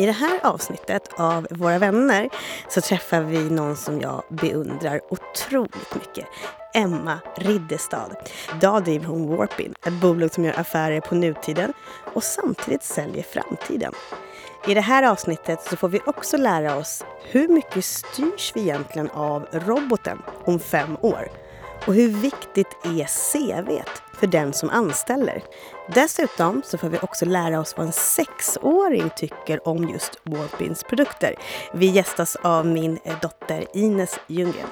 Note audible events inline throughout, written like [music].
I det här avsnittet av Våra vänner så träffar vi någon som jag beundrar otroligt mycket. Emma Riddestad. Idag driver hon Warpin, ett bolag som gör affärer på nutiden och samtidigt säljer framtiden. I det här avsnittet så får vi också lära oss hur mycket styrs vi egentligen av roboten om fem år? Och hur viktigt är CVt för den som anställer? Dessutom så får vi också lära oss vad en sexåring tycker om just Warpins produkter. Vi gästas av min dotter Ines Ljunggren.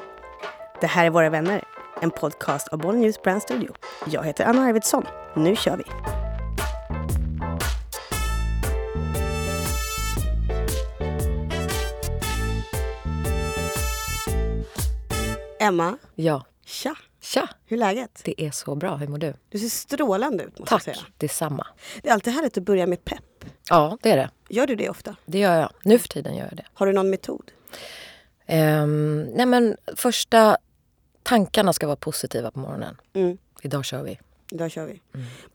Det här är Våra vänner, en podcast av Bonn News Brand Studio. Jag heter Anna Arvidsson. Nu kör vi! Emma, Ja. tja! Tja! Hur är läget? Det är så bra. Hur mår du? Du ser strålande ut måste Tack. jag säga. Detsamma. Det är alltid härligt att börja med pepp. Ja, det är det. Gör du det ofta? Det gör jag. Nu för tiden gör jag det. Har du någon metod? Ehm, nej men första tankarna ska vara positiva på morgonen. Mm. Idag kör vi. Då kör vi.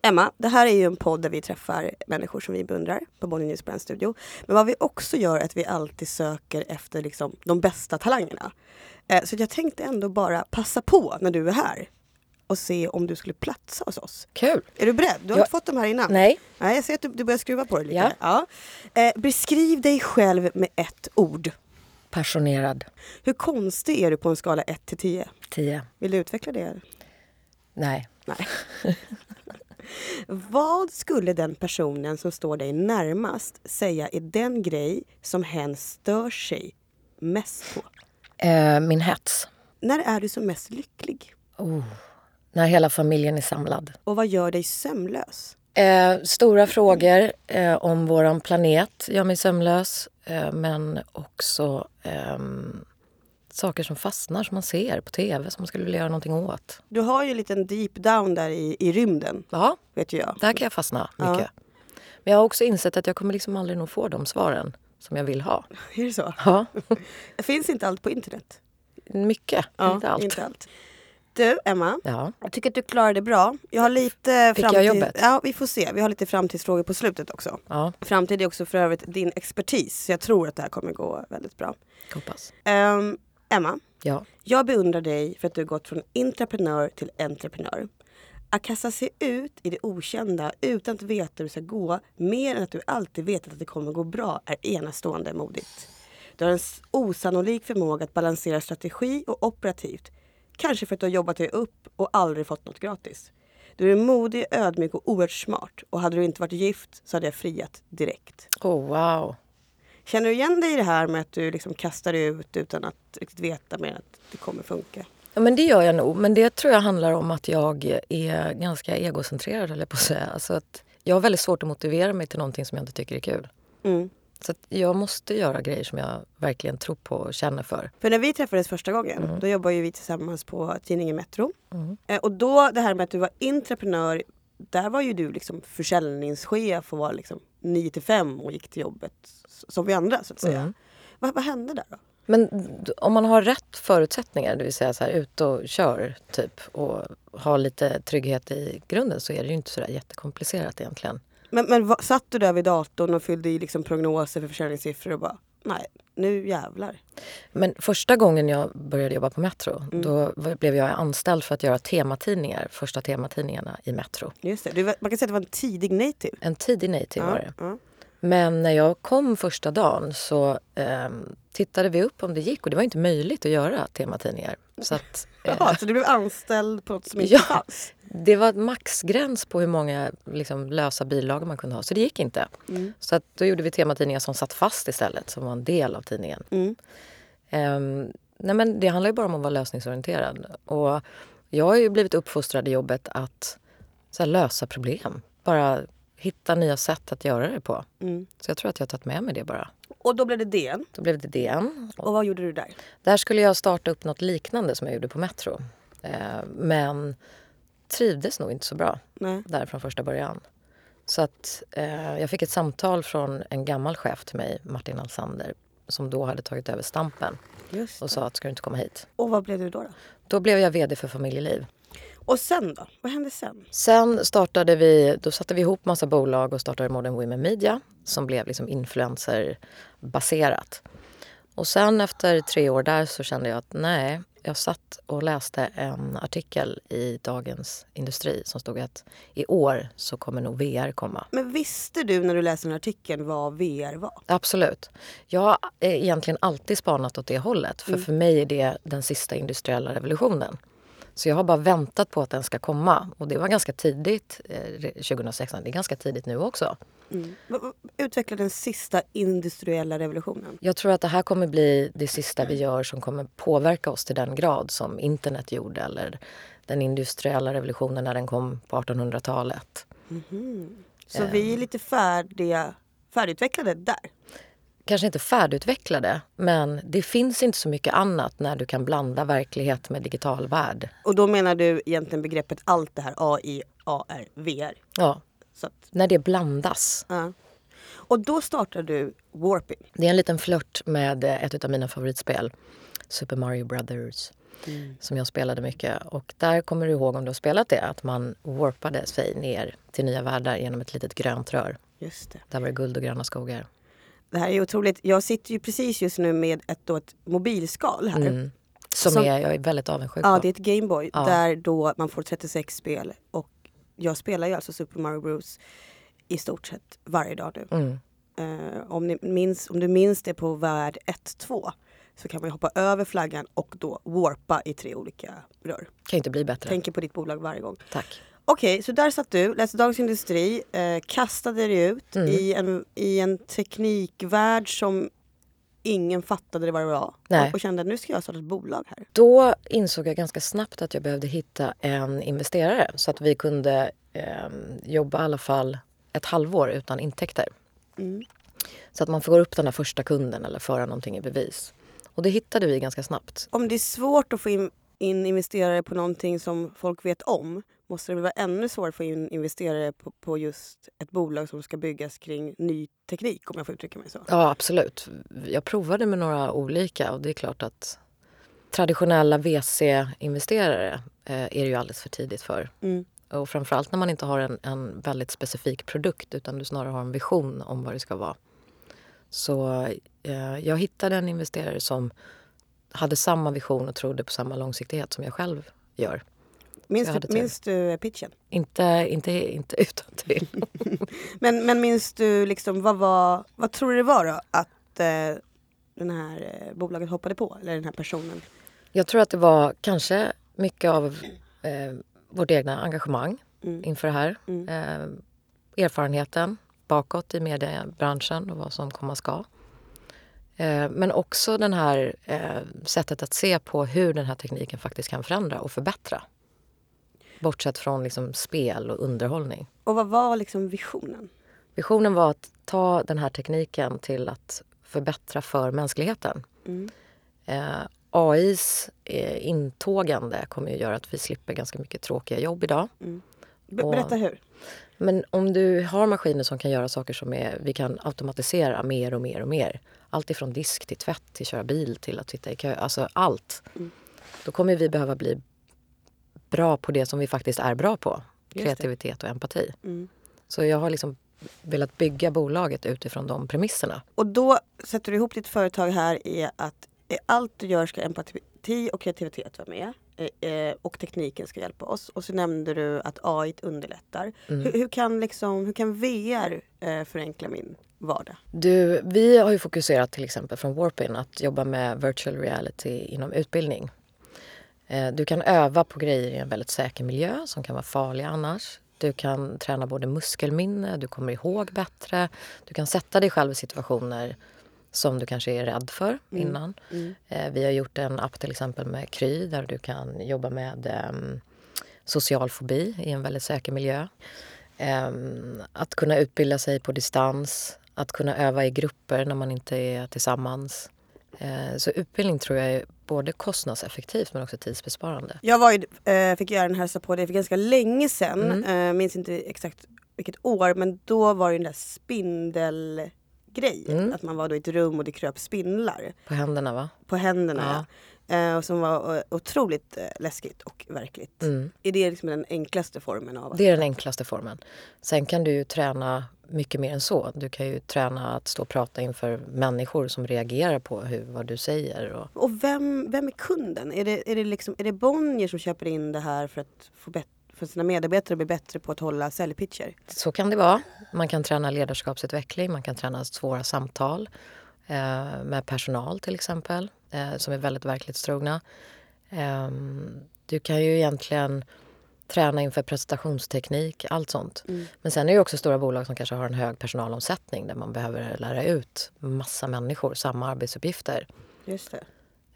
Emma, det här är ju en podd där vi träffar människor som vi beundrar på Bonnie News Brand Studio. Men vad vi också gör är att vi alltid söker efter liksom de bästa talangerna. Eh, så jag tänkte ändå bara passa på när du är här och se om du skulle platsa hos oss. Kul! Är du beredd? Du har Ja. inte fått dem här innan? Nej. Nej, jag ser att du, du börjar skruva på dig lite. Ja. Ja. Eh, beskriv dig själv med ett ord. Passionerad. Hur konstig är du på en skala 1 till 10? 10. Vill du utveckla det? Nej. Nej. [laughs] Vad skulle den personen som står dig närmast säga är den grej som hen stör sig mest på? Eh, min hets. När är du som mest lycklig? Oh. När hela familjen är samlad. Och vad gör dig sömnlös? Eh, stora frågor eh, om våran planet gör mig sömnlös. Eh, men också ehm, saker som fastnar som man ser på tv som man skulle vilja göra någonting åt. Du har ju en liten deep down där i, i rymden, Ja, vet jag. där kan jag fastna Ja. mycket. Men jag har också insett att jag kommer liksom aldrig nog få de svaren som jag vill ha. [laughs] Är det så? Ja, [laughs] Finns inte allt på internet? mycket. inte allt. Inte allt. Du, Emma. Ja. Jag tycker att du klarade det bra. Jag har lite Fick jag framtid... jobbet? Ja, vi får se. Vi har lite framtidsfrågor på slutet också. ja, Framtid är också för övrigt din expertis. Så jag tror att det här kommer gå väldigt bra. hoppas. Ehm, Emma, Ja. jag beundrar dig för att du har gått från intraprenör till entreprenör. Att kasta sig ut i det okända utan att veta hur det ska gå, mer än att du alltid vet att det kommer gå bra, är enastående modigt. Du har en osannolik förmåga att balansera strategi och operativt. Kanske för att du har jobbat dig upp och aldrig fått något gratis. Du är modig, ödmjuk och oerhört smart. Och hade du inte varit gift så hade jag friat direkt. Oh, wow. Känner du igen dig i det här med att du liksom kastar ut utan att riktigt veta mer att det kommer funka? Ja, men det gör jag nog. Men det tror jag handlar om att jag är ganska egocentrerad, eller på att säga. Alltså att jag har väldigt svårt att motivera mig till någonting som jag inte tycker är kul. Mm. Så jag måste göra grejer som jag verkligen tror på och känner för. För när vi träffades första gången, Mm. då jobbade ju vi tillsammans på tidningen Metro. Eh, och då det här med att du var entreprenör, där var ju du liksom försäljningschef och var liksom 9 till 5 och gick till jobbet som vi andra så att säga. Mm. Vad, vad hände där då? Men om man har rätt förutsättningar, det vill säga så här, ut och kör typ och har lite trygghet i grunden så är det ju inte så där jättekomplicerat egentligen. Men, men satt du där vid datorn och fyllde i liksom prognoser för försäljningssiffror och bara nej, nu jävlar. Men första gången jag började jobba på Metro då var- blev jag anställd för att göra tematidningar, första tematidningarna i Metro. Just det. Du, man kan säga att det var en tidig native. En tidig native var det. ja. Men när jag kom första dagen så ehm, tittade vi upp om det gick och det var inte möjligt att göra tematidningar. Så att, [laughs] eh, Jaha, så du blev anställd på något som inte [laughs] Ja. fanns? det var maxgräns på hur många liksom, lösa bilagor man kunde ha, så det gick inte. Mm. Så att då gjorde vi tematidningar som satt fast istället, som var en del av tidningen. Mm. Ehm, nej men det handlar ju bara om att vara lösningsorienterad. Och jag har ju blivit uppfostrad i jobbet att här, lösa problem. Bara hitta nya sätt att göra det på. Mm. Så jag tror att jag har tagit med mig det bara. Och då blev det DN. Då blev det DN. Och vad gjorde du där? Där skulle jag starta upp något liknande som jag gjorde på Metro. Eh, men trivdes nog inte så bra Nej. där från första början. Så att eh, jag fick ett samtal från en gammal chef till mig, Martin Alsander, som då hade tagit över Stampen och sa att ska du inte komma hit? Och vad blev du då? då? Då blev jag VD för Familjeliv. Och sen då? Vad hände sen? Sen startade vi, då satte vi ihop massa bolag och startade Modern Women Media som blev liksom influencerbaserat. Och sen efter tre år där så kände jag att nej, jag satt och läste en artikel i Dagens Industri som stod att i år så kommer nog VR komma. Men visste du när du läste den artikeln vad VR var? Absolut. Jag har egentligen alltid spanat åt det hållet. För Mm. för mig är det den sista industriella revolutionen. Så jag har bara väntat på att den ska komma. Och det var ganska tidigt, eh, 2016. Det är ganska tidigt nu också. Mm. Utveckla den sista industriella revolutionen. Jag tror att det här kommer bli det sista vi gör som kommer påverka oss till den grad som internet gjorde eller den industriella revolutionen när den kom på 1800-talet. Så vi är lite färdiga, färdigutvecklade där. Kanske inte färdigutvecklade, men det finns inte så mycket annat när du kan blanda verklighet med digital värld. Och då menar du egentligen begreppet allt det här AI, AR, VR. Ja, att, när det blandas. ja. Och då startar du Warping. Det är en liten flört med ett av mina favoritspel, Super Mario Brothers, som jag spelade mycket. Och där kommer du ihåg om du har spelat det, att man warpade sig ner till nya världar genom ett litet grönt rör. Just det. Där var det guld och gröna skogar. Det här är otroligt. Jag sitter ju precis just nu med ett, då ett mobilskal här. Mm. Som, Som- är, jag är väldigt avundsjuk Ja, på. det är ett Gameboy Ja. där då man får 36 spel. Och jag spelar ju alltså Super Mario Bros i stort sett varje dag nu. Mm. Eh, om, minns, om du minns det på värld 1-2 så kan man hoppa över flaggan och då warpa i tre olika rör. Kan inte bli bättre. Tänker på ditt bolag varje gång. Tack. Okej, så där satt du, läste Dagens Industri, eh, kastade dig ut Mm. i, en, i en teknikvärld som ingen fattade vad det var. Och, och kände att nu ska jag starta ett bolag här. Då insåg jag ganska snabbt att jag behövde hitta en investerare så att vi kunde eh, jobba i alla fall ett halvår utan intäkter. Mm. Så att man får upp den där första kunden eller föra någonting i bevis. Och det hittade vi ganska snabbt. Om det är svårt att få in, in investerare på någonting som folk vet om måste det vara ännu svårare att få in investerare på, på just ett bolag som ska byggas kring ny teknik om jag får uttrycka mig så. Ja, absolut. Jag provade med några olika och det är klart att traditionella VC-investerare eh, är det ju alldeles för tidigt för. Mm. Och framförallt när man inte har en, en väldigt specifik produkt utan du snarare har en vision om vad det ska vara. Så eh, jag hittade en investerare som hade samma vision och trodde på samma långsiktighet som jag själv gör. Minns, du, minns du pitchen? Inte, inte, inte [laughs] utan till. [laughs] Men, men minns du liksom vad var, vad tror du det var då att eh, den här eh, bolaget hoppade på? Eller den här personen? Jag tror att det var kanske mycket av eh, vårt egna engagemang Mm. inför det här. Mm. Eh, erfarenheten bakåt i mediebranschen och vad som komma ska. Eh, men också den här eh, sättet att se på hur den här tekniken faktiskt kan förändra och förbättra. Bortsett från liksom spel och underhållning. Och vad var liksom visionen? Visionen var att ta den här tekniken till att förbättra för mänskligheten. Mm. Eh, AIs eh, intågande kommer ju göra att vi slipper ganska mycket tråkiga jobb idag. Be- Och- berätta hur. Men om du har maskiner som kan göra saker som är, vi kan automatisera mer och mer och mer. Allt ifrån disk till tvätt till köra bil till att sitta i kö. Alltså allt. Mm. Då kommer vi behöva bli bra på det som vi faktiskt är bra på. Kreativitet och empati. Mm. Så jag har liksom velat bygga bolaget utifrån de premisserna. Och då sätter du ihop ditt företag här i att eh, allt du gör ska empati och kreativitet vara med. eh, eh, Och tekniken ska hjälpa oss. Och så nämnde du att AI underlättar. Mm. Hur, hur, kan liksom, hur kan VR eh, förenkla min vardag? Du, vi har ju fokuserat till exempel från Warpin att jobba med virtual reality inom utbildning. Eh, Du kan öva på grejer i en väldigt säker miljö som kan vara farliga annars. Du kan träna både muskelminne, du kommer ihåg bättre. Du kan sätta dig själv i situationer som du kanske är rädd för innan. Mm. Eh, Vi har gjort en app till exempel med Kry där du kan jobba med em, social fobi i en väldigt säker miljö. Em, att kunna utbilda sig på distans, att kunna öva i grupper när man inte är tillsammans. Eh, Så utbildning tror jag är både kostnadseffektivt men också tidsbesparande. Jag var ju, eh, fick göra den hälsa på dig för ganska länge sedan. Mm. Eh, minns inte exakt vilket år men då var det den där spindelgrejen. Mm. Att man var då i ett rum och det kröp spindlar På händerna va? på händerna. Eh, som var eh, otroligt eh, läskigt och verkligt. Mm. Är det liksom den enklaste formen av. Det är den enklaste formen. Sen kan du ju träna mycket mer än så. Du kan ju träna att stå och prata inför människor som reagerar på hur, vad du säger. Och, Och vem, vem är kunden? Är det, är, det liksom, är det Bonnier som köper in det här för att få bet- för sina medarbetare bli bättre på att hålla säljpitcher? så kan det vara. Man kan träna ledarskapsutveckling, man kan träna svåra samtal eh, med personal till exempel, eh, som är väldigt verklighetstrogna. Eh, du kan ju egentligen träna inför presentationsteknik, allt sånt. Men sen är det också stora bolag som kanske har en hög personalomsättning där man behöver lära ut massa människor samma arbetsuppgifter. Just det.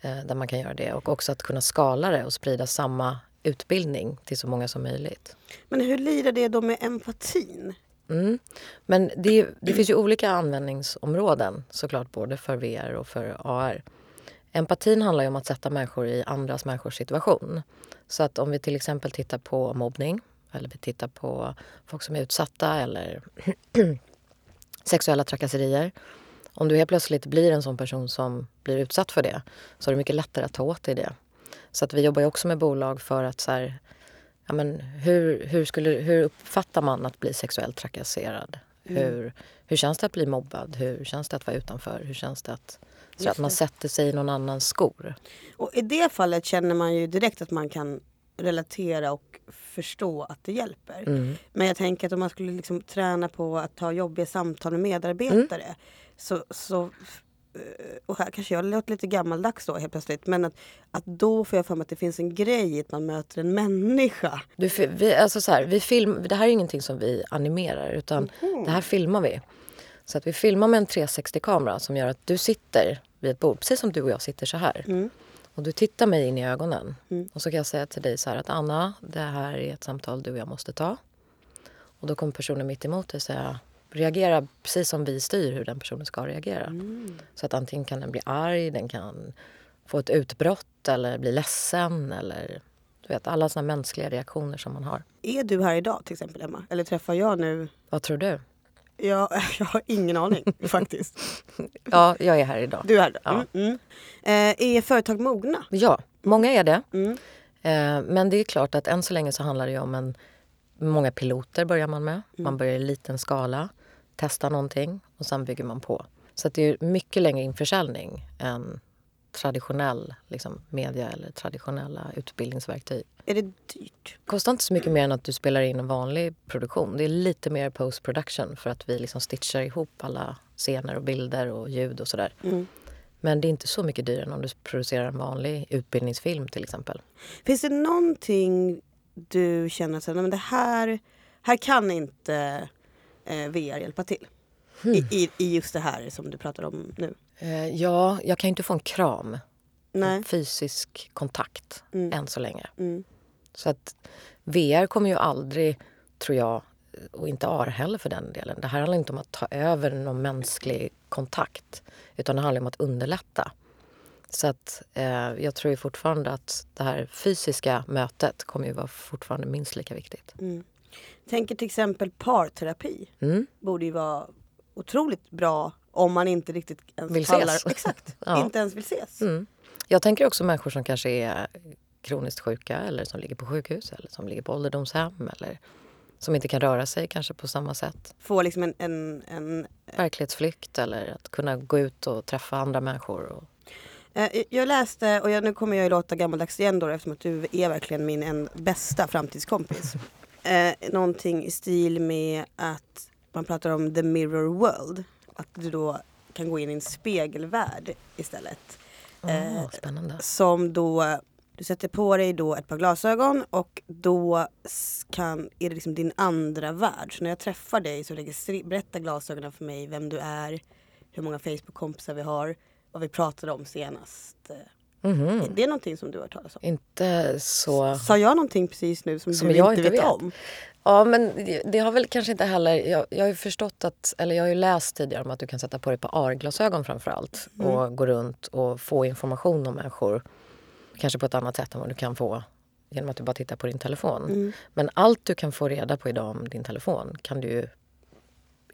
eh, där man kan göra det. Och också att kunna skala det och sprida samma utbildning till så många som möjligt. Men hur lirar det då med empatin? Mm. Men det, det finns ju olika användningsområden såklart både för VR och för AR. Empatin handlar ju om att sätta människor i andras människors situation. Så att om vi till exempel tittar på mobbning eller vi tittar på folk som är utsatta eller [clears throat] sexuella trakasserier. Om du helt plötsligt blir en sån person som blir utsatt för det så är det mycket lättare att ta åt dig det. Så att vi jobbar ju också med bolag för att så här, ja men hur, hur, skulle, hur uppfattar man att bli sexuellt trakasserad? Hur, hur känns det att bli mobbad? Hur känns det att vara utanför? Hur känns det att, så att man sätter sig i någon annans skor? Och i det fallet känner man ju direkt att man kan relatera och förstå att det hjälper. Mm. Men jag tänker att om man skulle liksom träna på att ha jobbiga samtal med medarbetare Mm. så, så och här kanske jag låter lite gammaldags då helt plötsligt men att, att då får jag för mig att det finns en grej i att man möter en människa. Du, vi, alltså så här, vi film, det här är ingenting som vi animerar utan det här filmar vi. Så att vi filmar med en 360-kamera som gör att du sitter vid ett bord, precis som du och jag sitter så här. Och du tittar mig in i ögonen. Och så kan jag säga till dig så här att Anna, det här är ett samtal du och jag måste ta. Och då kommer personen mitt emot dig säga reagera precis som vi styr hur den personen ska reagera. Så att antingen kan den bli arg, den kan få ett utbrott eller bli ledsen eller du vet alla såna mänskliga reaktioner som man har. Är du här idag till exempel Emma? Eller träffar jag nu? Vad tror du? Jag, [laughs] jag har ingen aning faktiskt. [laughs] Ja, jag är här idag. Du är här. Ja. Mm, mm. Eh, är företag mogna? Ja, många är det. Mm. Eh, men det är klart att än så länge så handlar det om en... Många piloter börjar man med. Man börjar i liten skala, testar någonting och sen bygger man på. Så det är mycket längre införsäljning än traditionell liksom, media eller traditionella utbildningsverktyg. Är det dyrt? Det kostar inte så mycket mer än att du spelar in en vanlig produktion. Det är lite mer post production för att vi liksom stitchar ihop alla scener och bilder och ljud och sådär. Mm. Men det är inte så mycket dyrare än om du producerar en vanlig utbildningsfilm till exempel. Finns det någonting du känner att det här, här kan inte VR hjälpa till? Hmm. I, i, I just det här som du pratar om nu. Eh, ja, jag kan ju inte få en kram. Nej. En fysisk kontakt än så länge. Mm. Så att VR kommer ju aldrig, tror jag, och inte AR heller för den delen. Det här handlar inte om att ta över någon mänsklig kontakt utan det handlar om att underlätta. Så att eh, jag tror ju fortfarande att det här fysiska mötet kommer ju vara fortfarande minst lika viktigt. Tänker till exempel parterapi. Mm. Borde ju vara otroligt bra om man inte riktigt ens Vill pallar, ses. [laughs] Exakt, [laughs] Ja. inte ens vill ses. Mm. Jag tänker också människor som kanske är kroniskt sjuka eller som ligger på sjukhus eller som ligger på ålderdomshem eller som inte kan röra sig kanske på samma sätt. Få liksom en, en, en Verklighetsflykt eller att kunna gå ut och träffa andra människor. Och, Eh, Jag läste, och jag, nu kommer jag ju låta gammaldags igen då eftersom att du är verkligen min en bästa framtidskompis. [laughs] Eh, någonting i stil med att man pratar om the mirror world. Att du då kan gå in i en spegelvärld istället. Eh, Åh, spännande. som då, du sätter på dig då ett par glasögon och då kan, är det liksom din andra värld. Så när jag träffar dig så berättar glasögonen för mig vem du är, hur många Facebook-kompisar vi har, vad vi pratade om senast. Eh, Mhm. Är det någonting som du har hört talas om? Inte så... Sa jag någonting precis nu som, Som du jag inte vet, vet. om? Ja, men det- det har väl kanske inte heller... Jag, jag har ju förstått att, eller jag har ju läst tidigare om att du kan sätta på dig på AR-glasögon framför allt och gå runt och få information om människor. Kanske på ett annat sätt än vad du kan få genom att du bara tittar på din telefon. Men allt du kan få reda på idag om din telefon kan du ju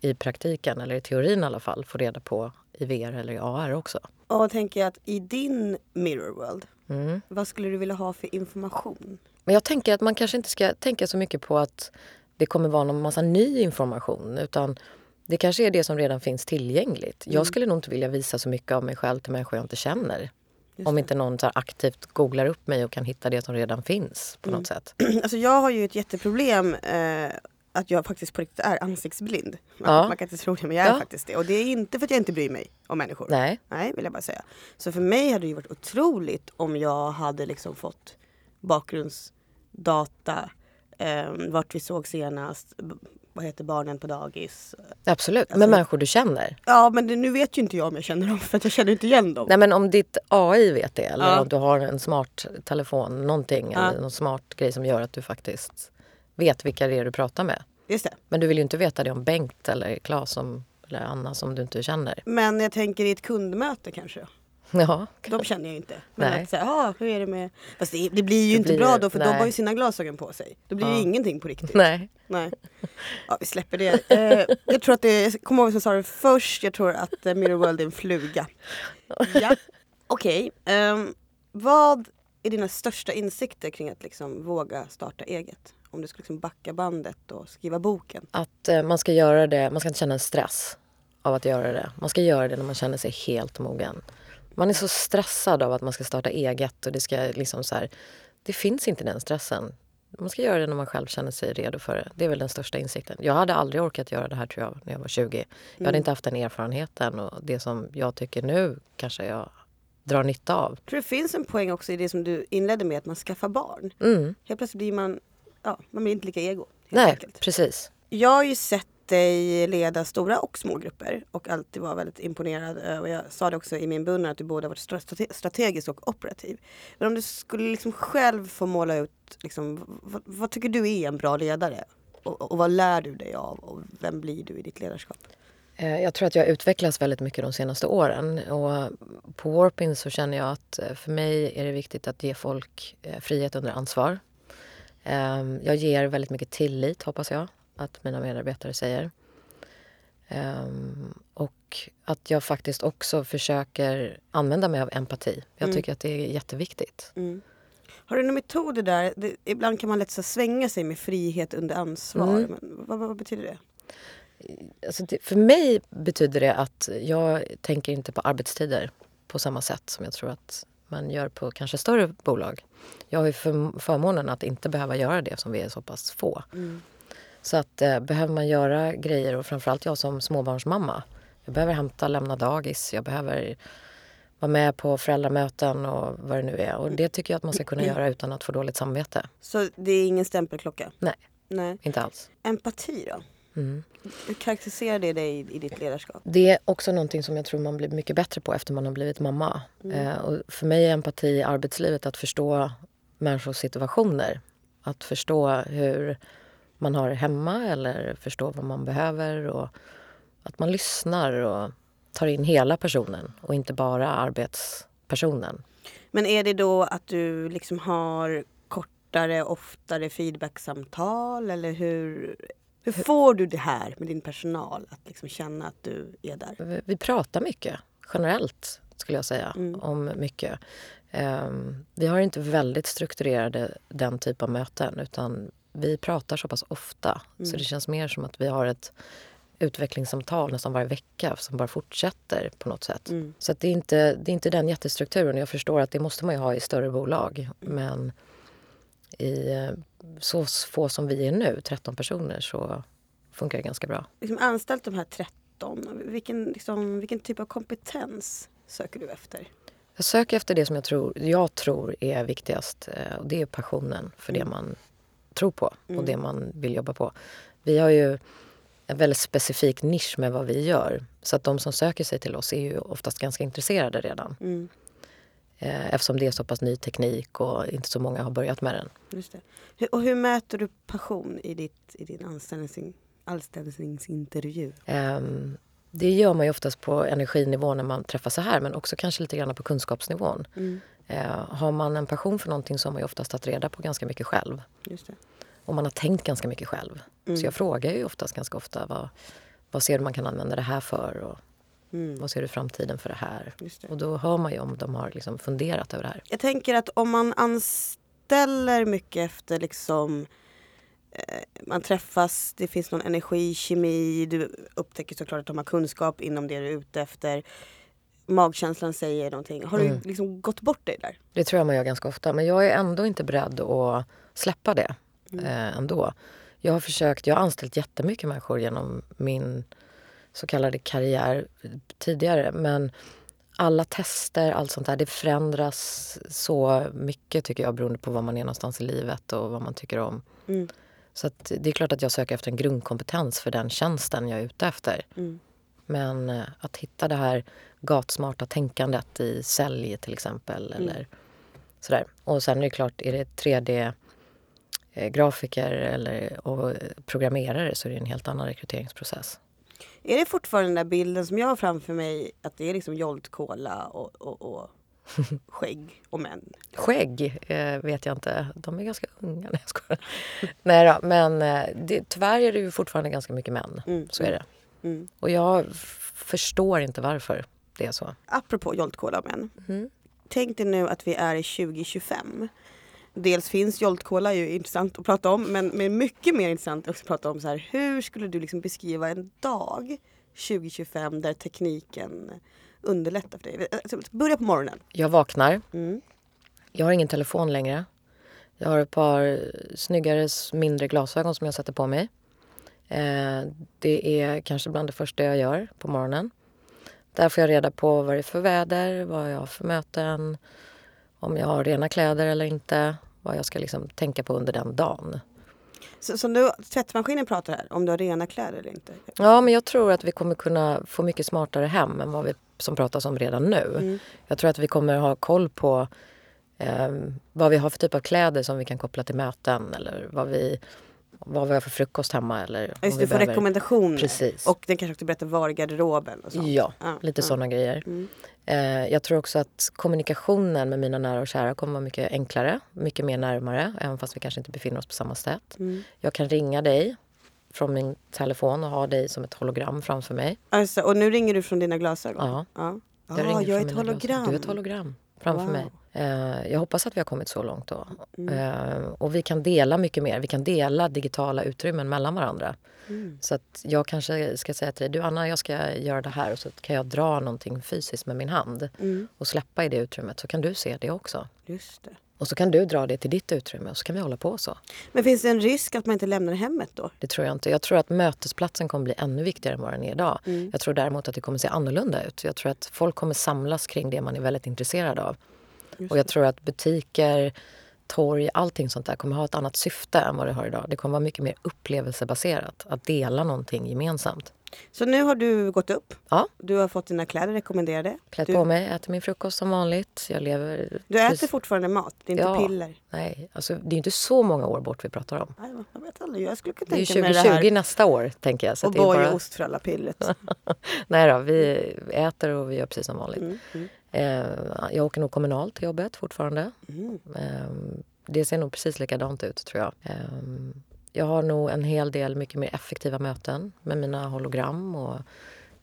i praktiken, eller i teorin i alla fall, få reda på i VR eller i AR också. Och tänker jag att i din mirror world Mm. Vad skulle du vilja ha för information? Men jag tänker att man kanske inte ska tänka så mycket på att det kommer vara någon massa ny information utan det kanske är det som redan finns tillgängligt. Mm. Jag skulle nog inte vilja visa så mycket av mig själv till människor jag inte känner. Just Om inte någon så aktivt googlar upp mig och kan hitta det som redan finns på Mm. något sätt. [clears throat] Alltså jag har ju ett jätteproblem eh, att jag faktiskt på riktigt är ansiktsblind. Man, Ja. man kan inte tro det men jag är Ja. faktiskt det. Och det är inte för att jag inte bryr mig om människor. Nej. Nej, vill jag bara säga. Så för mig hade det varit otroligt om jag hade liksom fått bakgrundsdata, eh, vart vi såg senast, vad heter barnen på dagis. Absolut. Alltså- med människor du känner. Ja men nu vet ju inte jag om jag känner dem för att jag känner inte igen dem. Nej men om ditt AI vet det eller Ja. om du har en smart telefon, någonting Ja. eller någon smart grej som gör att du faktiskt vet vilka det är du pratar med. Just det. Men du vill ju inte veta det om Bengt eller Claes som, eller Anna som du inte känner. Men jag tänker i ett kundmöte kanske. Ja, De känner jag inte. Men Nej. att säga, ah, hur är det med... Fast det, det blir ju Det inte blir bra ju- då för de nej. har ju sina glasögon på sig. Då blir Ja. ju ingenting på riktigt. nej. Nej. Ja, vi släpper det. Eh, jag tror att det jag kommer ihåg jag sa det först, jag tror att eh, Mirror World är en fluga. Ja. Okej, ehm, vad är dina största insikter kring att liksom våga starta eget? Om du skulle liksom backa bandet och skriva boken. Att eh, man ska göra det, man ska inte känna en stress av att göra det. Man ska göra det när man känner sig helt mogen. Man är så stressad av att man ska starta eget och det ska liksom så här, det finns inte den stressen. Man ska göra det när man själv känner sig redo för det. Det är väl den största insikten. Jag hade aldrig orkat göra det här tror jag när jag var 20. Jag hade inte haft den erfarenheten och det som jag tycker nu kanske jag drar nytta av. Jag tror det finns en poäng också i det som du inledde med, att man skaffar barn. Mm. Helt plötsligt blir man, ja, man blir inte lika ego. Nej, enkelt. precis. Jag har ju sett dig leda stora och små grupper och alltid var väldigt imponerad. Och jag sa det också i min beundran att du både varit strate- strategisk och operativ. Men om du skulle liksom själv få måla ut, liksom, vad, vad tycker du är en bra ledare? Och, och vad lär du dig av och vem blir du i ditt ledarskap? Eh, Jag tror att jag har utvecklats väldigt mycket de senaste åren. Och på Warpin så känner jag att eh, för mig är det viktigt att ge folk eh, frihet under ansvar. Ehm, Jag ger väldigt mycket tillit, hoppas jag, att mina medarbetare säger. Ehm, Och att jag faktiskt också försöker använda mig av empati. Jag Mm. tycker att det är jätteviktigt. Mm. Har du några metoder där? Det, ibland kan man lätt så svänga sig med frihet under ansvar. Mm. Vad, vad betyder det? Alltså det, för mig betyder det att jag tänker inte på arbetstider på samma sätt som jag tror att man gör på kanske större bolag. Jag har ju för, förmånen att inte behöva göra det som vi är så pass få. Mm. Så att eh, behöver man göra grejer och framförallt jag som småbarnsmamma. Jag behöver hämta, lämna dagis, jag behöver vara med på föräldramöten och vad det nu är. Och det tycker jag att man ska kunna göra utan att få dåligt samvete. Så det är ingen stämpelklocka? Nej, Nej. inte alls. Empati då? Mm. Hur karaktäriserar det dig i, i ditt ledarskap? Det är också någonting som jag tror man blir mycket bättre på efter man har blivit mamma. Eh, och för mig är empati i arbetslivet att förstå människors situationer. Att förstå hur man har det hemma eller förstå vad man behöver. Och att man lyssnar och tar in hela personen och inte bara arbetspersonen. Men är det då att du liksom har kortare, oftare feedbacksamtal eller hur, hur får du det här med din personal att liksom känna att du är där? Vi, pratar mycket, generellt skulle jag säga, Mm. om mycket. Ehm, vi har inte väldigt strukturerade den typ av möten utan vi pratar så pass ofta så Mm. det känns mer som att vi har ett utvecklingssamtal nästan varje vecka som bara fortsätter på något sätt. Mm. Så det, är inte, det är inte den jättestrukturen. Jag förstår att det måste man ju ha i större bolag. Mm. Men i eh, så få som vi är nu, 13 personer, så funkar det ganska bra. Liksom anställt de här 13, vilken, liksom, vilken typ av kompetens söker du efter? Jag söker efter det som jag tror, jag tror är viktigast. eh, Och det är passionen för det Mm. man tror på och Mm. det man vill jobba på. Vi har ju en väldigt specifik nisch med vad vi gör. Så att de som söker sig till oss är ju oftast ganska intresserade redan. Mm, Eftersom det är så pass ny teknik och inte så många har börjat med den. just det. Och hur mäter du passion i, ditt, i din anställnings, anställningsintervju? Ehm, Det gör man ju oftast på energinivå när man träffas så här men också kanske lite grann på kunskapsnivån. Mm, Eh, Har man en passion för någonting så har man ju oftast tagit reda på ganska mycket själv. just det. Och man har tänkt ganska mycket själv. Mm. Så jag frågar ju oftast ganska ofta vad, vad ser du man kan använda det här för? Och Vad ser du framtiden för det här? Det. Och då hör man ju om de har liksom funderat över det här. Jag tänker att om man anställer mycket efter liksom eh, man träffas, det finns någon energi, kemi, du upptäcker såklart att de har kunskap inom det du är ute efter. Magkänslan säger någonting. Har Mm. du liksom gått bort dig där? Det tror jag man gör ganska ofta. Men jag är ändå inte beredd att släppa det eh, ändå. Jag har försökt, jag har anställt jättemycket människor genom min så kallade karriär tidigare. Men alla tester, allt sånt där, det förändras så mycket tycker jag beroende på var man är någonstans i livet och vad man tycker om. Mm. Så det är klart att jag söker efter en grundkompetens för den tjänsten jag är ute efter. Mm. Men eh, att hitta det här gatsmarta tänkandet i sälj till exempel. Eller sådär. Och sen är det klart, är det 3D-grafiker eller och programmerare så är det en helt annan rekryteringsprocess. Är det fortfarande den där bilden som jag har framför mig att det är liksom Jolt Cola och, och, och [laughs] skägg och män? Skägg eh, vet jag inte. De är ganska unga. [laughs] Nej, jag skojar. Nej då, men eh, det, tyvärr är det ju fortfarande ganska mycket män. Mm. Så är det. Mm. Och jag förstår inte varför det är så. Apropå Jolt Cola och män. Mm. Tänk dig nu att vi är i 2025. Dels finns Jolt Cola ju intressant att prata om men, men mycket mer intressant också att prata om så här, hur skulle du liksom beskriva en dag 2025 där tekniken underlättar för dig? Alltså, Börja på morgonen. Jag vaknar. Mm. Jag har ingen telefon längre. Jag har ett par snyggare, mindre glasögon som jag sätter på mig. Eh, det är kanske bland det första jag gör på morgonen. Där får jag reda på vad det är för väder, vad jag har för möten, om jag har rena kläder eller inte, vad jag ska liksom tänka på under den dagen. Så, så nu, tvättmaskinen pratar här om du har rena kläder eller inte. Ja, men jag tror att vi kommer kunna få mycket smartare hem än vad vi som pratas om redan nu. Jag tror att vi kommer ha koll på eh, vad vi har för typ av kläder som vi kan koppla till möten eller vad vi, vad vi har för frukost hemma. Eller Just du får behöver- rekommendationer. Precis. Och den kanske också berättar var i garderoben och sånt. Ja, Ja, lite ja. sådana grejer. Mm. Eh, jag tror också att kommunikationen med mina nära och kära kommer vara mycket enklare, mycket mer närmare, även fast vi kanske inte befinner oss på samma sätt. Mm. Jag kan ringa dig från min telefon och ha dig som ett hologram framför mig. Alltså, och nu ringer du från dina glasögon? Ja. ja. Jag, Ah, ringer jag är ett hologram. Du är ett hologram framför Wow. mig. Eh, jag hoppas att vi har kommit så långt då. Mm. Eh, och vi kan dela mycket mer. Vi kan dela digitala utrymmen mellan varandra. Mm. Så att jag kanske ska säga till dig, du Anna, jag ska göra det här och så kan jag dra någonting fysiskt med min hand Mm. och släppa i det utrymmet så kan du se det också. Just det. Och så kan du dra det till ditt utrymme och så kan vi hålla på så. Men finns det en risk att man inte lämnar hemmet då? Det tror jag inte. Jag tror att mötesplatsen kommer bli ännu viktigare än vad den är idag. Mm. Jag tror däremot att det kommer se annorlunda ut. Jag tror att folk kommer samlas kring det man är väldigt intresserad av. Just Och jag tror att butiker, torg, allting sånt där kommer ha ett annat syfte än vad det har idag. Det kommer vara mycket mer upplevelsebaserat. Att dela någonting gemensamt. Så nu har du gått upp. Ja. Du har fått dina kläder rekommenderade. Klätt Du, på mig, äter min frukost som vanligt. Jag lever... du äter fortfarande mat, det är inte Ja. piller. Nej, alltså det är inte så många år bort vi pratar om. Nej, Jag vet aldrig, jag skulle kunna Det är ju tänka mig 2020 det här. nästa år, tänker jag. Så Och att det är boj bara... och ostfralla-pillret. [laughs] Nej då, vi äter och vi gör precis som vanligt. Mm, mm, jag åker nog kommunalt till jobbet fortfarande. mm. Eh, det ser nog precis likadant ut tror jag. Eh, jag har nog en hel del mycket mer effektiva möten med mina hologram och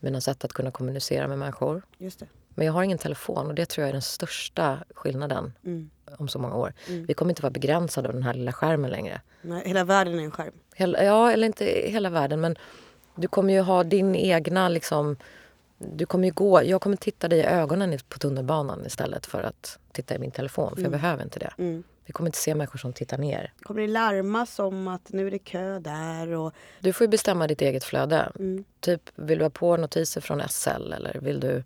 mina sätt att kunna kommunicera med människor. Just det. Men jag har ingen telefon och det tror jag är den största skillnaden Mm. om så många år. Mm. Vi kommer inte vara begränsade av den här lilla skärmen längre. Nej, hela världen är en skärm. Hela, ja, eller inte hela världen men du kommer ju ha din egna liksom... Du kommer ju gå, jag kommer titta dig i ögonen på tunnelbanan istället för att titta i min telefon för jag behöver inte det. Mm. Vi kommer inte se människor som tittar ner. Kommer det larmas om att nu är det kö där och... Du får ju bestämma ditt eget flöde. Mm. Typ, vill du ha på notiser från SL eller vill du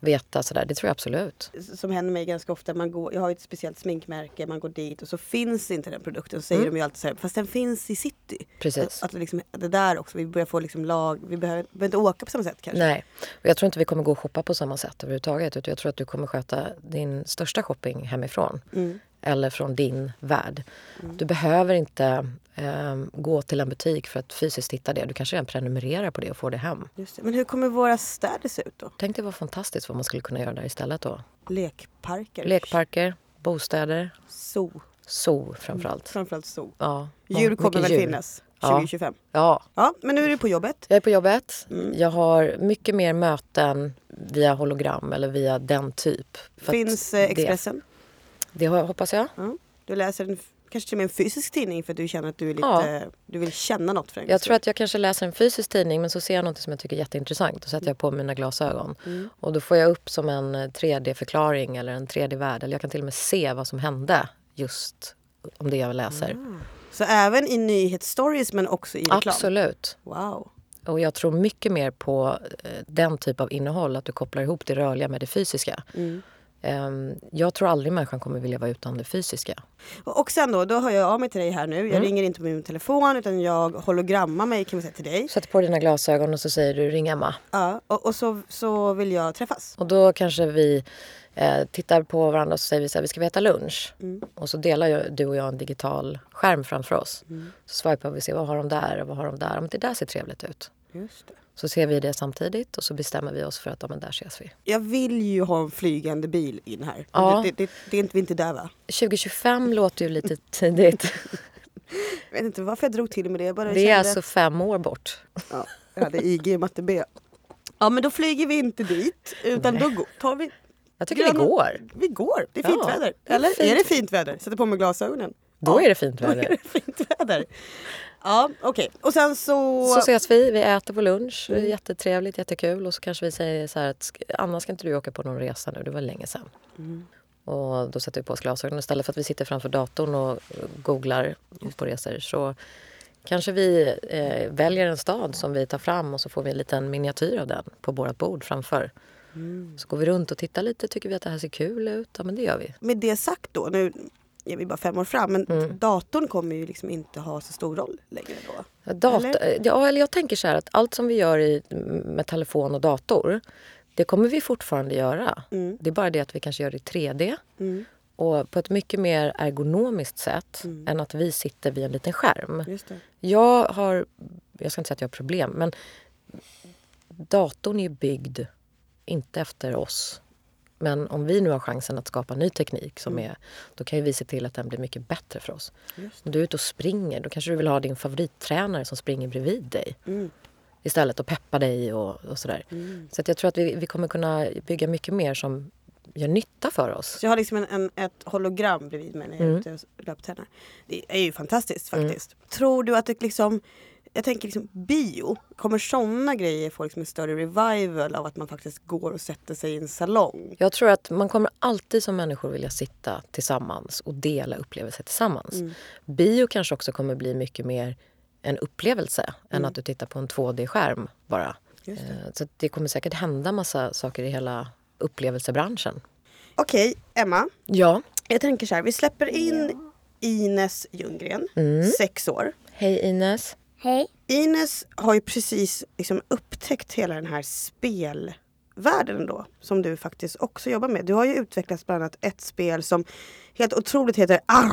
veta sådär? Det tror jag absolut. Som händer mig ganska ofta. Man går, jag har ju ett speciellt sminkmärke, man går dit och så finns inte den produkten. Så säger Mm. de ju alltid så här, fast den finns i city. Precis. Att, att det, liksom, det där också, vi börjar få liksom lag, vi behöver, behöver inte åka på samma sätt kanske. Nej, och jag tror inte vi kommer gå och shoppa på samma sätt överhuvudtaget. Utan jag tror att du kommer sköta din största shopping hemifrån. Mm. Eller från din värld. Du behöver inte ehm, gå till en butik för att fysiskt hitta det. Du kanske redan prenumererar på det och får det hem. Just det. Men hur kommer våra städer se ut då? Tänk dig vad fantastiskt vad man skulle kunna göra där istället då. Lekparker? Lekparker, bostäder, Zoo. zoo framförallt. Framförallt zoo. Ja, Djur kommer väl djur. finnas? Ja. 2025. Ja, Ja, men nu är du på jobbet. jag är på jobbet. Mm. Jag har mycket mer möten via hologram eller via den typ. För Finns eh, Expressen. Det hoppas jag. Ja. Du läser en, kanske till och med en fysisk tidning för att du känner att du är lite, Ja. du vill känna något för en Jag tror att jag kanske läser en fysisk tidning men så ser jag något som jag tycker är jätteintressant. Då sätter jag på mina glasögon. Mm. Och då får jag upp som en eh, 3D-förklaring eller en 3D-värld. Eller jag kan till och med se vad som hände just om det jag läser. skull. Så även i nyhetsstories men också i reklam? Absolut. Wow. Och jag tror mycket mer på eh, den typ av innehåll, att du kopplar ihop det rörliga med det fysiska. Mm. Ehm, Jag tror aldrig människan kommer vilja vara utan det fysiska. Och sen då, då hör jag av mig till dig här nu. Jag Mm. ringer inte på min telefon utan jag hologrammar mig kan vi säga till dig. Sätter på dina glasögon och så säger du ring Emma. Ja, och, och så, så vill jag träffas. Och då kanske vi eh, tittar på varandra och så säger vi så här, vi ska vi äta lunch. Mm. Och så delar ju du och jag en digital skärm framför oss. Mm. Så swipar vi och ser vad har de där och vad har de där. Men det där ser trevligt ut. Just det. Så ser vi det samtidigt och så bestämmer vi oss för att ja, men där ses vi. Jag vill ju ha en flygande bil in här. Ja. Det, det, det är inte, vi är inte där va? 2025 låter ju lite [laughs] tidigt. Jag vet inte varför jag drog till med det. Det är kände- alltså fem år bort. Ja, jag hade IG i matte B. Ja men då flyger vi inte dit utan då går- tar vi... Jag tycker Gröna- det går. Vi går, det är fint Ja, väder. Eller fint. är det fint väder? Sätter på mig glasögonen. Då Ja, är det fint Då är väder. det fint väder. Ja okej och sen så... Så ses vi, vi äter på lunch. Mm. jättetrevligt, jättekul. Och så kanske vi säger så här att "Sk- Anna ska inte du åka på någon resa nu? Det var länge sedan. Mm. Och då sätter vi på oss glasögonen. Istället för att vi sitter framför datorn och googlar på resor så kanske vi eh, väljer en stad som vi tar fram och så får vi en liten miniatyr av den på vårt bord framför. Mm. Så går vi runt och tittar lite. Tycker vi att det här ser kul ut? Ja, men det gör vi. Med det sagt då, nu är vi bara fem år fram men Mm. datorn kommer ju liksom inte ha så stor roll längre då. Data, Eller? Ja, eller jag tänker så här att allt som vi gör i, med telefon och dator det kommer vi fortfarande göra. Mm. Det är bara det att vi kanske gör det i 3D Mm. och på ett mycket mer ergonomiskt sätt Mm. än att vi sitter vid en liten skärm. Jag har, jag ska inte säga att jag har problem, men datorn är byggd inte efter oss. Men om vi nu har chansen att skapa ny teknik, som är, då kan ju vi se till att den blir mycket bättre för oss. Om du är ute och springer, då kanske du vill ha din favorittränare som springer bredvid dig Mm. istället och peppa dig och, och sådär. Mm. Så jag tror att vi, vi kommer kunna bygga mycket mer som gör nytta för oss. Så jag har liksom en, en, ett hologram bredvid mig när jag är Mm. ute och löptränar. Det är ju fantastiskt faktiskt. Tror du att det liksom jag tänker liksom bio, kommer sådana grejer få liksom en större revival av att man faktiskt går och sätter sig i en salong? Jag tror att man kommer alltid som människor vilja sitta tillsammans och dela upplevelser tillsammans. Mm. Bio kanske också kommer bli mycket mer en upplevelse än att du tittar på en 2D-skärm bara. Just det. Eh, Så det kommer säkert hända massa saker i hela upplevelsebranschen. Okej, Emma. Ja. Jag tänker så här, vi släpper in Ines Ljunggren, Mm. sex år. Hej Ines. Hej. Ines har ju precis liksom upptäckt hela den här spelvärlden då, som du faktiskt också jobbar med. Du har ju utvecklat bland annat ett spel som helt otroligt heter Arg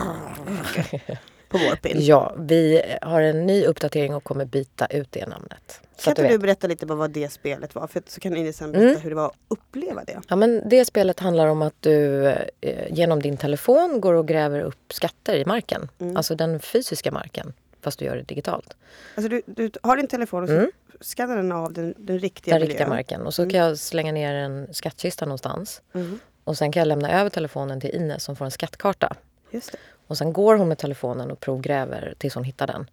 på Warpin. [laughs] Ja, vi har en ny uppdatering och kommer byta ut det namnet. Så Kan du inte du vet. berätta lite vad vad det spelet var? För så kan Ines sen berätta Mm. hur det var att uppleva det. Ja, men det spelet handlar om att du eh, genom din telefon går och gräver upp skatter i marken. Mm. Alltså den fysiska marken, fast du gör det digitalt. Alltså du, du har din telefon och så Mm. skannar den av den, den riktiga Den riktiga miljön. marken. Och så kan jag slänga ner en skattkista någonstans. Mm. Och sen kan jag lämna över telefonen till Ines som får en skattkarta. Just det. Och sen går hon med telefonen och provgräver tills hon hittar den.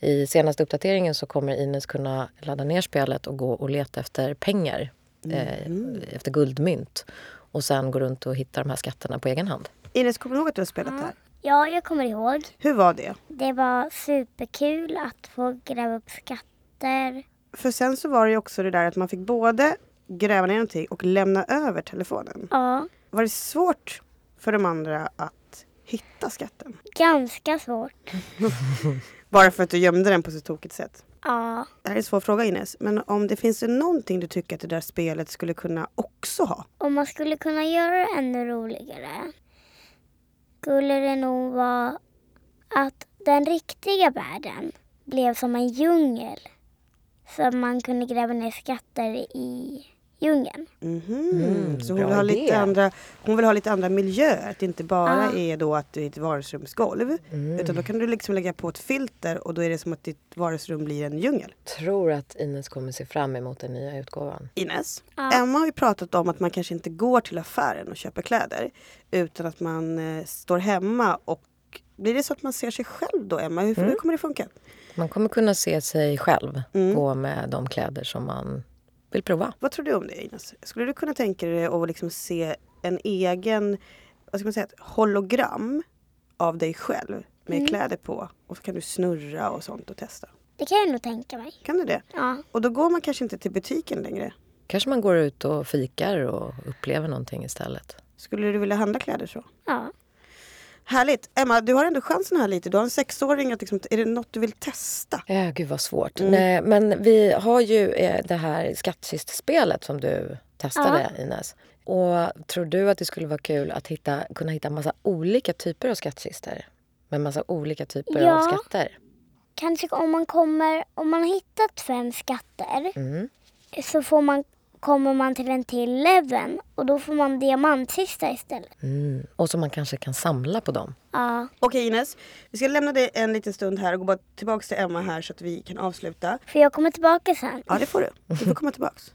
I senaste uppdateringen så kommer Ines kunna ladda ner spelet och gå och leta efter pengar. Eh, efter guldmynt. Och sen gå runt och hitta de här skatterna på egen hand. Ines, kommer du ihåg att du har spelat det här? Ja, jag kommer ihåg. Hur var det? Det var superkul att få gräva upp skatter. För sen så var det ju också det där att man fick både gräva ner någonting och lämna över telefonen. Ja, Var det svårt för de andra att hitta skatten? ganska svårt. [laughs] Bara för att du gömde den på så tokigt sätt? Ja, Det här är en svår fråga Ines, men om det finns någonting du tycker att det där spelet skulle kunna också ha? om man skulle kunna göra det ännu roligare skulle det nog vara att den riktiga världen blev som en djungel. Så man kunde gräva ner skatter i djungeln. Mhm. Mm, så hon vill, ha idé. lite andra, hon vill ha lite andra miljöer. Att det inte bara Ja. är då att det är ett vardagsrumsgolv. Mm. Utan då kan du liksom lägga på ett filter och då är det som att ditt vardagsrum blir en djungel. Tror att Ines kommer se fram emot den nya utgåvan. Ines, Ja. Emma har ju pratat om att man kanske inte går till affären och köper kläder. Utan att man eh, står hemma och blir det så att man ser sig själv då Emma? Hur, Mm. hur kommer det funka? Man kommer kunna se sig själv Mm. gå med de kläder som man vill prova. Vad tror du om det Ines? Skulle du kunna tänka dig att liksom se en egen, vad ska man säga, ett hologram av dig själv med Mm. kläder på och så kan du snurra och sånt och testa. Det kan jag nog tänka mig. Kan du det? Ja. Och då går man kanske inte till butiken längre. Kanske man går ut och fikar och upplever någonting istället. Skulle du vilja handla kläder så? ja. Härligt! Emma, du har ändå chansen här lite. Du har en sexåring. Att liksom, är det något du vill testa? Ja, gud vad svårt. Mm. Nej, men vi har ju eh, det här skattkistspelet som du testade Ines. Och tror du att det skulle vara kul att hitta, kunna hitta massa olika typer av skattkistor? Med massa olika typer Ja. av skatter? Kanske om man kommer, om man har hittat fem skatter Mm. så får man, kommer man till en till level och då får man diamantkista istället. Mm. Och så man kanske kan samla på dem. Ja. Okej Ines, vi ska lämna dig en liten stund här och gå bara tillbaka till Emma här så att vi kan avsluta. För jag kommer tillbaka sen. Ja, det får du. Du får komma tillbaks.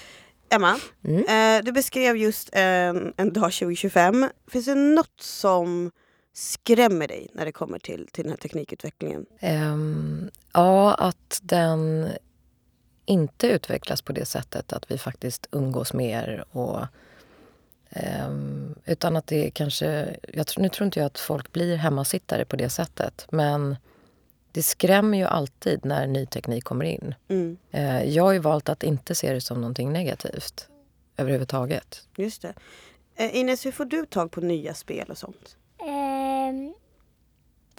[laughs] Emma, Mm. eh, du beskrev just en, en dag 2025. Finns det något som skrämmer dig när det kommer till, till den här teknikutvecklingen? Ehm, ja, att den inte utvecklas på det sättet att vi faktiskt umgås mer. Och, ehm, utan att det kanske... Jag, nu tror inte jag att folk blir hemmasittare på det sättet. Men det skrämmer ju alltid när ny teknik kommer in. Mm, Eh, jag har ju valt att inte se det som någonting negativt överhuvudtaget. just det. Eh, Ines, hur får du tag på nya spel och sånt?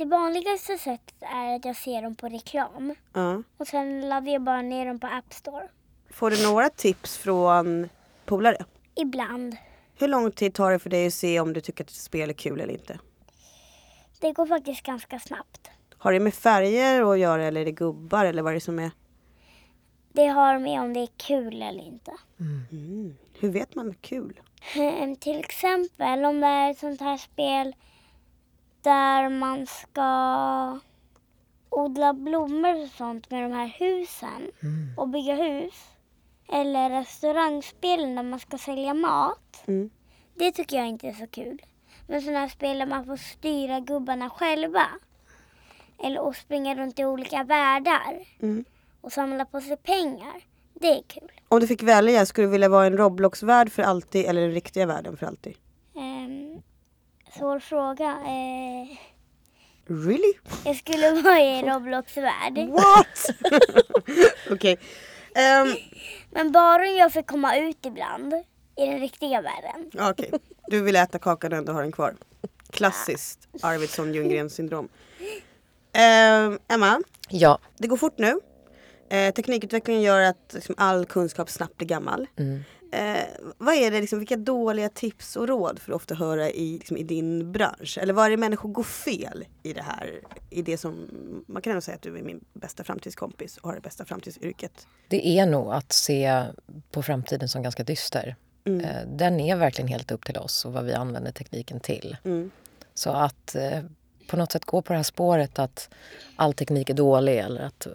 Det vanligaste sättet är att jag ser dem på reklam. Ja. Och sen laddar jag bara ner dem på App Store. Får du några tips från polare? Ibland. Hur lång tid tar det för dig att se om du tycker att ett spel är kul eller inte? Det går faktiskt ganska snabbt. Har det med färger att göra eller är det gubbar eller vad är det som är? Det har med om det är kul eller inte. Mm. Hur vet man kul? [laughs] Till exempel om det är ett sånt här spel där man ska odla blommor och sånt med de här husen och bygga hus. Eller restaurangspel där man ska sälja mat. Mm. Det tycker jag inte är så kul. Men sådana här spel där man får styra gubbarna själva. Eller och springa runt i olika världar Mm. och samla på sig pengar. Det är kul. Om du fick välja, skulle du vilja vara en Roblox-värld för alltid eller den riktiga världen för alltid? Um, svår fråga. Eh, Really? jag skulle vara i en Roblox-värld. What? [laughs] Okej. Ehm, Men bara om jag får komma ut ibland i den riktiga världen. Okej, du vill äta kakan och ändå ha den kvar. Klassiskt Arvidsson Ljunggren syndrom. Ehm, Emma, Ja. det går fort nu. Eh, teknikutvecklingen gör att liksom, all kunskap snabbt blir gammal. Mm. Eh, vad är det, liksom, vilka dåliga tips och råd får du ofta höra i, liksom, i din bransch? Eller vad är det människor går fel i det här? I det som, man kan ändå säga att du är min bästa framtidskompis och har det bästa framtidsyrket. Det är nog att se på framtiden som ganska dyster. Mm. Eh, Den är verkligen helt upp till oss och vad vi använder tekniken till. Mm. Så att eh, på något sätt gå på det här spåret att all teknik är dålig eller att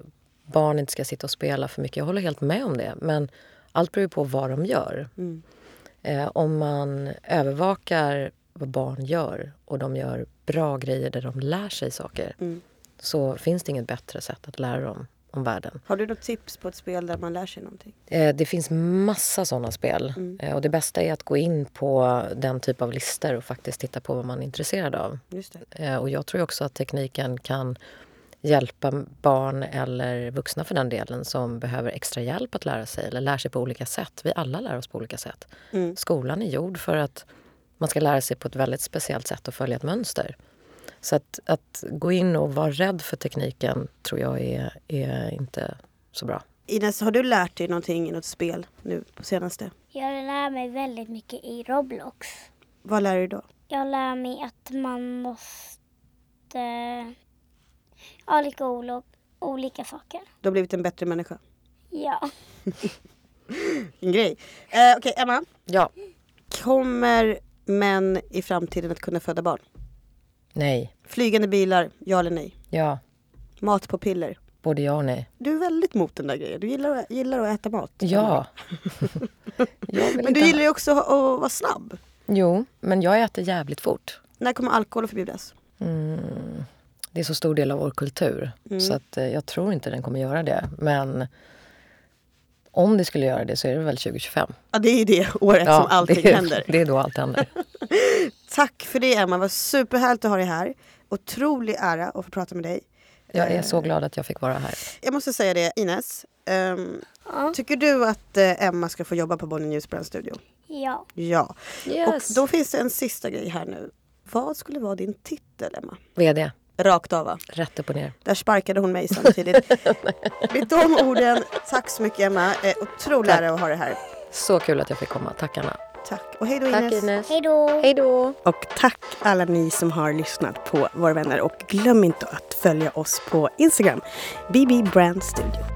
barn inte ska sitta och spela för mycket. Jag håller helt med om det. Men allt beror ju på vad de gör. Mm. Eh, om man övervakar vad barn gör och de gör bra grejer där de lär sig saker Mm. så finns det inget bättre sätt att lära dem om världen. Har du något tips på ett spel där man lär sig någonting? Eh, Det finns massa såna spel. Mm. Eh, Och det bästa är att gå in på den typ av listor och faktiskt titta på vad man är intresserad av. Just. Eh, Och jag tror också att tekniken kan hjälpa barn eller vuxna för den delen som behöver extra hjälp att lära sig eller lär sig på olika sätt. Vi alla lär oss på olika sätt. Mm. Skolan är gjord för att man ska lära sig på ett väldigt speciellt sätt och följa ett mönster. Så att, att gå in och vara rädd för tekniken tror jag är, är inte så bra. Ines, har du lärt dig någonting i något spel nu på senaste? Jag lär mig väldigt mycket i Roblox. Vad lär du då? Jag lär mig att man måste... Lite olo- olika saker. Du har blivit en bättre människa. Ja. [laughs] vilken grej. Eh, Okej, Emma. Ja. Kommer män i framtiden att kunna föda barn? Nej. Flygande bilar, ja eller nej? Ja. Mat på piller? Både ja och nej. Du är väldigt mot den där grejen. Du gillar, att- gillar att äta mat. Ja. [laughs] Men du gillar ju också att, att vara snabb. Jo, men jag äter jävligt fort. När kommer alkohol att förbjudas? Det är så stor del av vår kultur. Mm. Så att, eh, jag tror inte den kommer göra det. Men om det skulle göra det så är det väl 2025. Ja, det är ju det året som allting det, är- händer. Det är då allt händer. [laughs] Tack för det Emma, det var superhärligt att ha dig här. Otrolig ära att få prata med dig. Jag är så glad att jag fick vara här. Jag måste säga det, Ines. ehm, Tycker du att eh, Emma ska få jobba på Bonnie Newsbrand Studio? Ja. Ja. Yes. Och då finns det en sista grej här nu. Vad skulle vara din titel, Emma? VD, Rakt av, va? rätt upp och ner. Där sparkade hon mig samtidigt. [laughs] Med de orden, tack så mycket Emma. Eh, otrolig ära att ha dig här. Så kul att jag fick komma. Tack Anna. Tack. Och hej då Tack Ines. Ines. Hej då. Hej då. Och tack alla ni som har lyssnat på Våra vänner. Och glöm inte att följa oss på Instagram. BB Brand Studio.